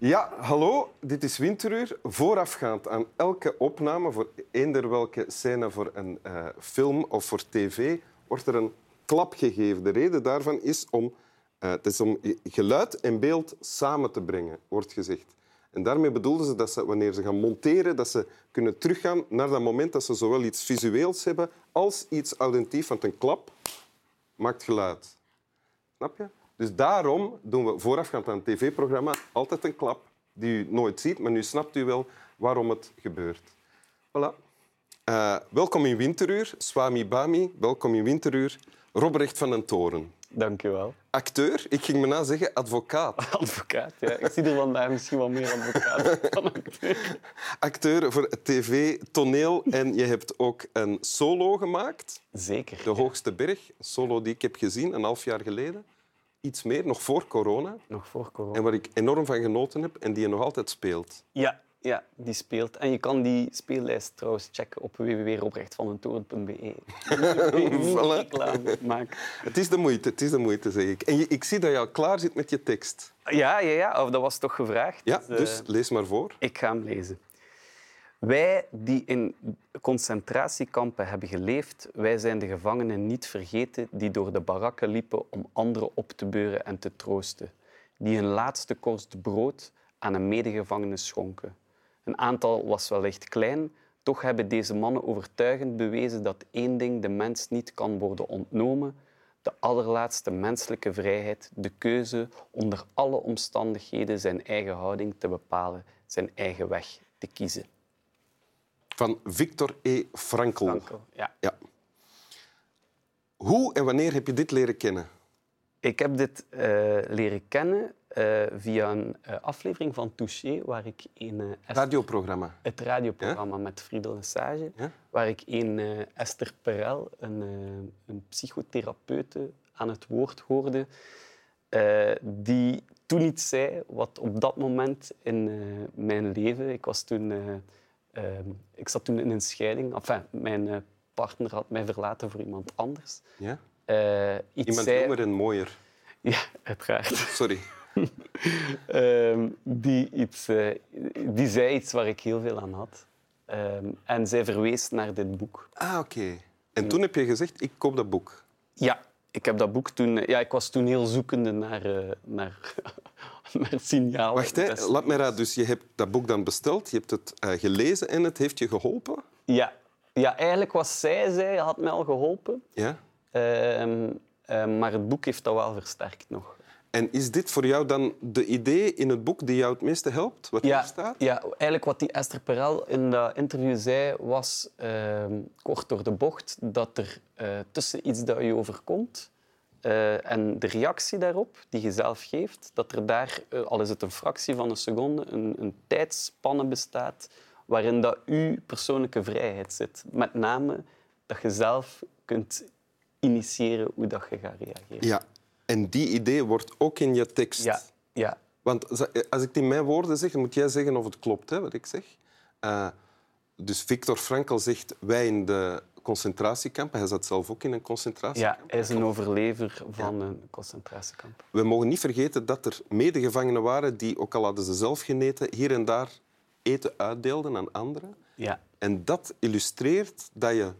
Ja, hallo, dit is Winteruur. Voorafgaand aan elke opname, voor eender welke scène voor een uh, film of voor tv, wordt er een klap gegeven. De reden daarvan is om, uh, het is om geluid en beeld samen te brengen, wordt gezegd. En daarmee bedoelden ze dat ze, wanneer ze gaan monteren, dat ze kunnen teruggaan naar dat moment dat ze zowel iets visueels hebben als iets auditief. Want een klap maakt geluid. Snap je? Dus daarom doen we voorafgaand aan een tv-programma altijd een klap die u nooit ziet, maar nu snapt u wel waarom het gebeurt. Voilà. Uh, welkom in Winteruur, Swami Bami. Welkom in Winteruur, Robrecht van den Toren. Dank je wel. Acteur, ik ging me na zeggen advocaat. Advocaat, ja. Ik zie er vandaag misschien wel meer advocaat dan acteur. Acteur voor tv, toneel en je hebt ook een solo gemaakt. Zeker. De Hoogste Berg, een solo die ik heb gezien een half jaar geleden iets meer, nog voor corona. Nog voor corona. En waar ik enorm van genoten heb en die je nog altijd speelt. Ja, ja, die speelt. En je kan die speellijst trouwens checken op www.robrechtvandentoren.be. voilà. Het is de moeite, het is de moeite, zeg ik. En je, ik zie dat je al klaar zit met je tekst. Ja, ja, ja. Of dat was toch gevraagd. Ja, dus, dus lees maar voor. Ik ga hem lezen. Wij die in concentratiekampen hebben geleefd, wij zijn de gevangenen niet vergeten die door de barakken liepen om anderen op te beuren en te troosten, die hun laatste korst brood aan een medegevangene schonken. Een aantal was wellicht klein, toch hebben deze mannen overtuigend bewezen dat één ding de mens niet kan worden ontnomen, de allerlaatste menselijke vrijheid, de keuze onder alle omstandigheden zijn eigen houding te bepalen, zijn eigen weg te kiezen van Victor E. Frankl. Frankl ja. ja. Hoe en wanneer heb je dit leren kennen? Ik heb dit uh, leren kennen uh, via een uh, aflevering van Touché, waar ik een... radioprogramma? Het radioprogramma ja? met Friedel Lesage, ja? waar ik een Esther Perel, een, een psychotherapeute, aan het woord hoorde, die toen iets zei wat op dat moment in mijn leven... Ik was toen ik zat toen in een scheiding. Enfin, mijn uh, partner had mij verlaten voor iemand anders. Ja? Uh, iets iemand zei... jonger en mooier? Ja, uiteraard. Sorry. uh, die, iets, uh, die zei iets waar ik heel veel aan had. Ehm, en zij verwees naar dit boek. Ah, oké. En toen heb je gezegd, ik koop dat boek. Ja, ik heb dat boek toen... Ja, ik was toen heel zoekende naar, naar maar signaal. Wacht, hè. laat me raad. Dus je hebt dat boek dan besteld, je hebt het uh, gelezen en het heeft je geholpen? Ja. ja, eigenlijk wat zij zei had mij al geholpen. Ja? Uh, uh, maar het boek heeft dat wel versterkt nog. En is dit voor jou dan de idee in het boek die jou het meeste helpt, wat ja, hier staat? Ja, eigenlijk wat die Esther Perel in dat interview zei, was ehm, kort door de bocht dat er eh, tussen iets dat je overkomt uh, en de reactie daarop, die je zelf geeft, dat er daar, uh, al is het een fractie van een seconde, een, een tijdspanne bestaat waarin dat uw persoonlijke vrijheid zit. Met name dat je zelf kunt initiëren hoe dat je gaat reageren. Ja, en die idee wordt ook in je tekst. Ja, ja. Want als ik in mijn woorden zeg, moet jij zeggen of het klopt, hè, wat ik zeg. Uh, dus Victor Frankl zegt, wij in de concentratiekampen. Hij zat zelf ook in een concentratiekamp. Ja, hij is een overlever van een concentratiekamp. We mogen niet vergeten dat er medegevangenen waren die, ook al hadden ze zelf geneten, hier en daar eten uitdeelden aan anderen. Ja. En dat illustreert dat je,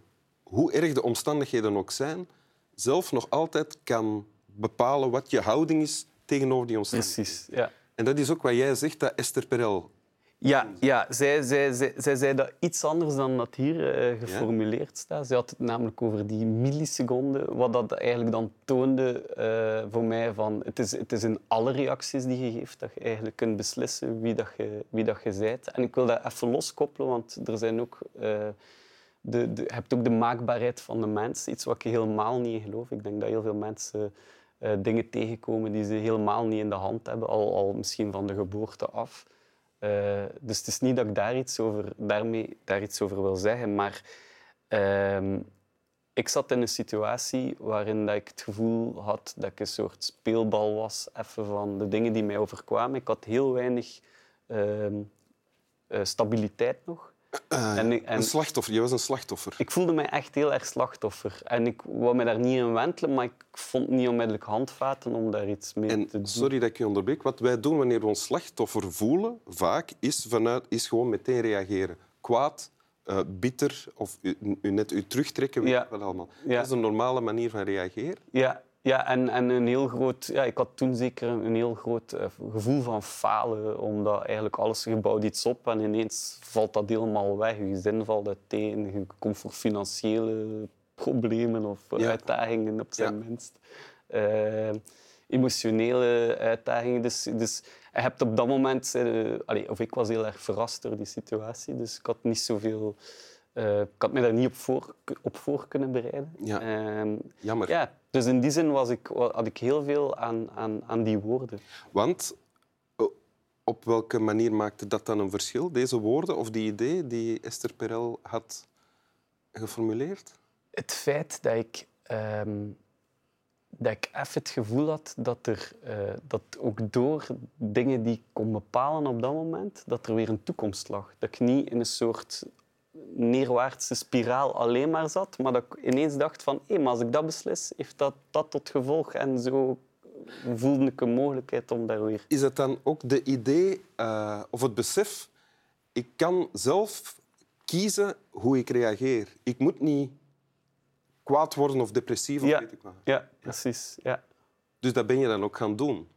hoe erg de omstandigheden ook zijn, zelf nog altijd kan bepalen wat je houding is tegenover die omstandigheden. Precies, ja. En dat is ook wat jij zegt, dat Esther Perel ja, ja zij, zij, zij, zij zei dat iets anders dan dat hier uh, geformuleerd staat. Ze had het namelijk over die milliseconden, wat dat eigenlijk dan toonde uh, voor mij van... Het is, het is in alle reacties die je geeft dat je eigenlijk kunt beslissen wie dat je, wie dat je bent. En ik wil dat even loskoppelen, want er zijn ook... Uh, de, de, je hebt ook de maakbaarheid van de mens, iets wat ik helemaal niet geloof. Ik denk dat heel veel mensen dingen tegenkomen die ze helemaal niet in de hand hebben, al, al misschien van de geboorte af. Uh, dus het is niet dat ik daar iets over, daarmee, daar iets over wil zeggen, maar uh, ik zat in een situatie waarin dat ik het gevoel had dat ik een soort speelbal was even van de dingen die mij overkwamen. Ik had heel weinig uh, stabiliteit nog. Uh, en, en, een slachtoffer. Je was een slachtoffer. Ik voelde mij echt heel erg slachtoffer. En ik wou me daar niet in wentelen, maar ik vond niet onmiddellijk handvaten om daar iets mee en, te doen. Sorry dat ik je onderbreek. Wat wij doen wanneer we ons slachtoffer voelen, vaak, is, vanuit, is gewoon meteen reageren. Kwaad, uh, bitter of u, u, net u terugtrekken. Weet ja. wel allemaal. Ja. Dat is een normale manier van reageren. Ja, ja, en, en een heel groot, ja, ik had toen zeker een heel groot uh, gevoel van falen, omdat eigenlijk alles gebouwd iets op en ineens valt dat helemaal weg. Je gezin valt uiteen, je komt voor financiële problemen of ja. uitdagingen op zijn ja. minst. Uh, emotionele uitdagingen. Dus, dus je hebt op dat moment... Uh, allez, of ik was heel erg verrast door die situatie, dus ik had niet zoveel... Uh, ik had me daar niet op voor, op voor kunnen bereiden. Ja. Uh, Jammer. Ja, dus in die zin was ik, had ik heel veel aan, aan, aan die woorden. Want op welke manier maakte dat dan een verschil, deze woorden of die idee die Esther Perel had geformuleerd? Het feit dat ik, um, dat ik even het gevoel had dat er uh, dat ook door dingen die ik kon bepalen op dat moment, dat er weer een toekomst lag. Dat ik niet in een soort neerwaartse spiraal alleen maar zat, maar dat ik ineens dacht van hé, maar als ik dat beslis, heeft dat dat tot gevolg. En zo voelde ik een mogelijkheid om daar weer... Is het dan ook de idee uh, of het besef, ik kan zelf kiezen hoe ik reageer. Ik moet niet kwaad worden of depressief. Of ja, weet ik wat. ja, precies. Ja. Dus dat ben je dan ook gaan doen?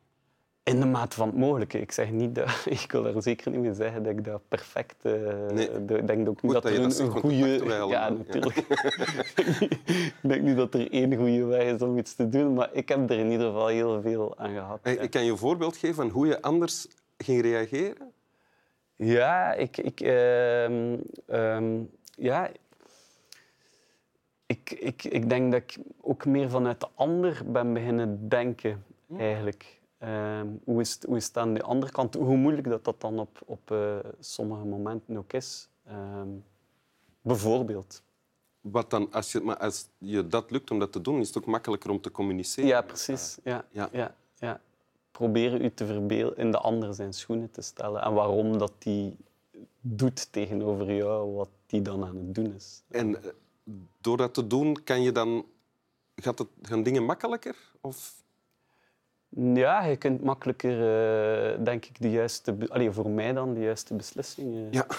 In de mate van het mogelijke. Ik, zeg niet dat, ik wil er zeker niet mee zeggen dat ik dat perfect... Uh, nee. Ik denk ook niet dat, er een, een goede... Ja, natuurlijk. ik denk niet dat er één goede weg is om iets te doen, maar ik heb er in ieder geval heel veel aan gehad. Hey, Ik kan je een voorbeeld geven van hoe je anders ging reageren? Ja, ik... ik uh, um, ja, ik, ik, ik denk dat ik ook meer vanuit de ander ben beginnen denken, eigenlijk. Uh, hoe, is het, hoe is het aan de andere kant? Hoe moeilijk dat, dat dan op, op uh, sommige momenten ook is. Uh, bijvoorbeeld. Wat dan, als je, maar als je dat lukt om dat te doen, is het ook makkelijker om te communiceren. Ja, precies. Ja, ja. ja, ja. Proberen u te verbeelden, in de ander zijn schoenen te stellen. En waarom dat die doet tegenover jou wat die dan aan het doen is. En eh, door dat te doen, kan je dan, gaat het, gaan dingen makkelijker? Of ja, je kunt makkelijker, uh, denk ik, de juiste, allee, voor mij dan, de juiste beslissingen ja. uh,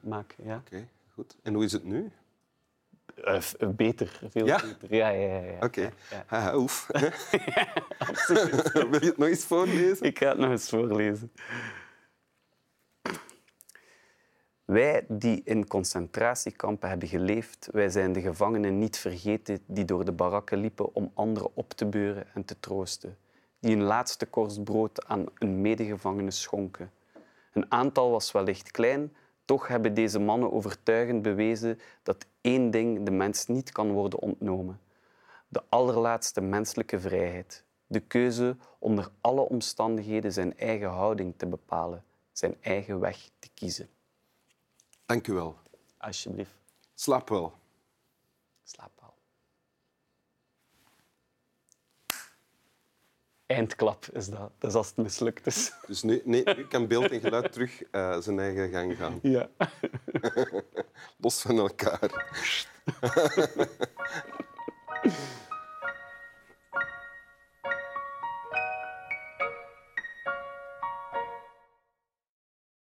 maken. Ja. Oké, okay, goed. En hoe is het nu? Uh, beter, veel ja? beter. Ja, ja, ja. ja Oké. Okay. Ja, ja. oef. Wil je het nog eens voorlezen? Ik ga het nog eens voorlezen. Wij die in concentratiekampen hebben geleefd, wij zijn de gevangenen niet vergeten die door de barakken liepen om anderen op te beuren en te troosten die een laatste korst brood aan een medegevangene schonken. Een aantal was wellicht klein, toch hebben deze mannen overtuigend bewezen dat één ding de mens niet kan worden ontnomen. De allerlaatste menselijke vrijheid. De keuze onder alle omstandigheden zijn eigen houding te bepalen, zijn eigen weg te kiezen. Dank u wel. Alsjeblieft. Slaap wel. Slaap wel. Eindklap is dat. Dat is als het mislukt is. Dus nu, nee, nu kan beeld en geluid terug uh, zijn eigen gang gaan. Ja. Los van elkaar.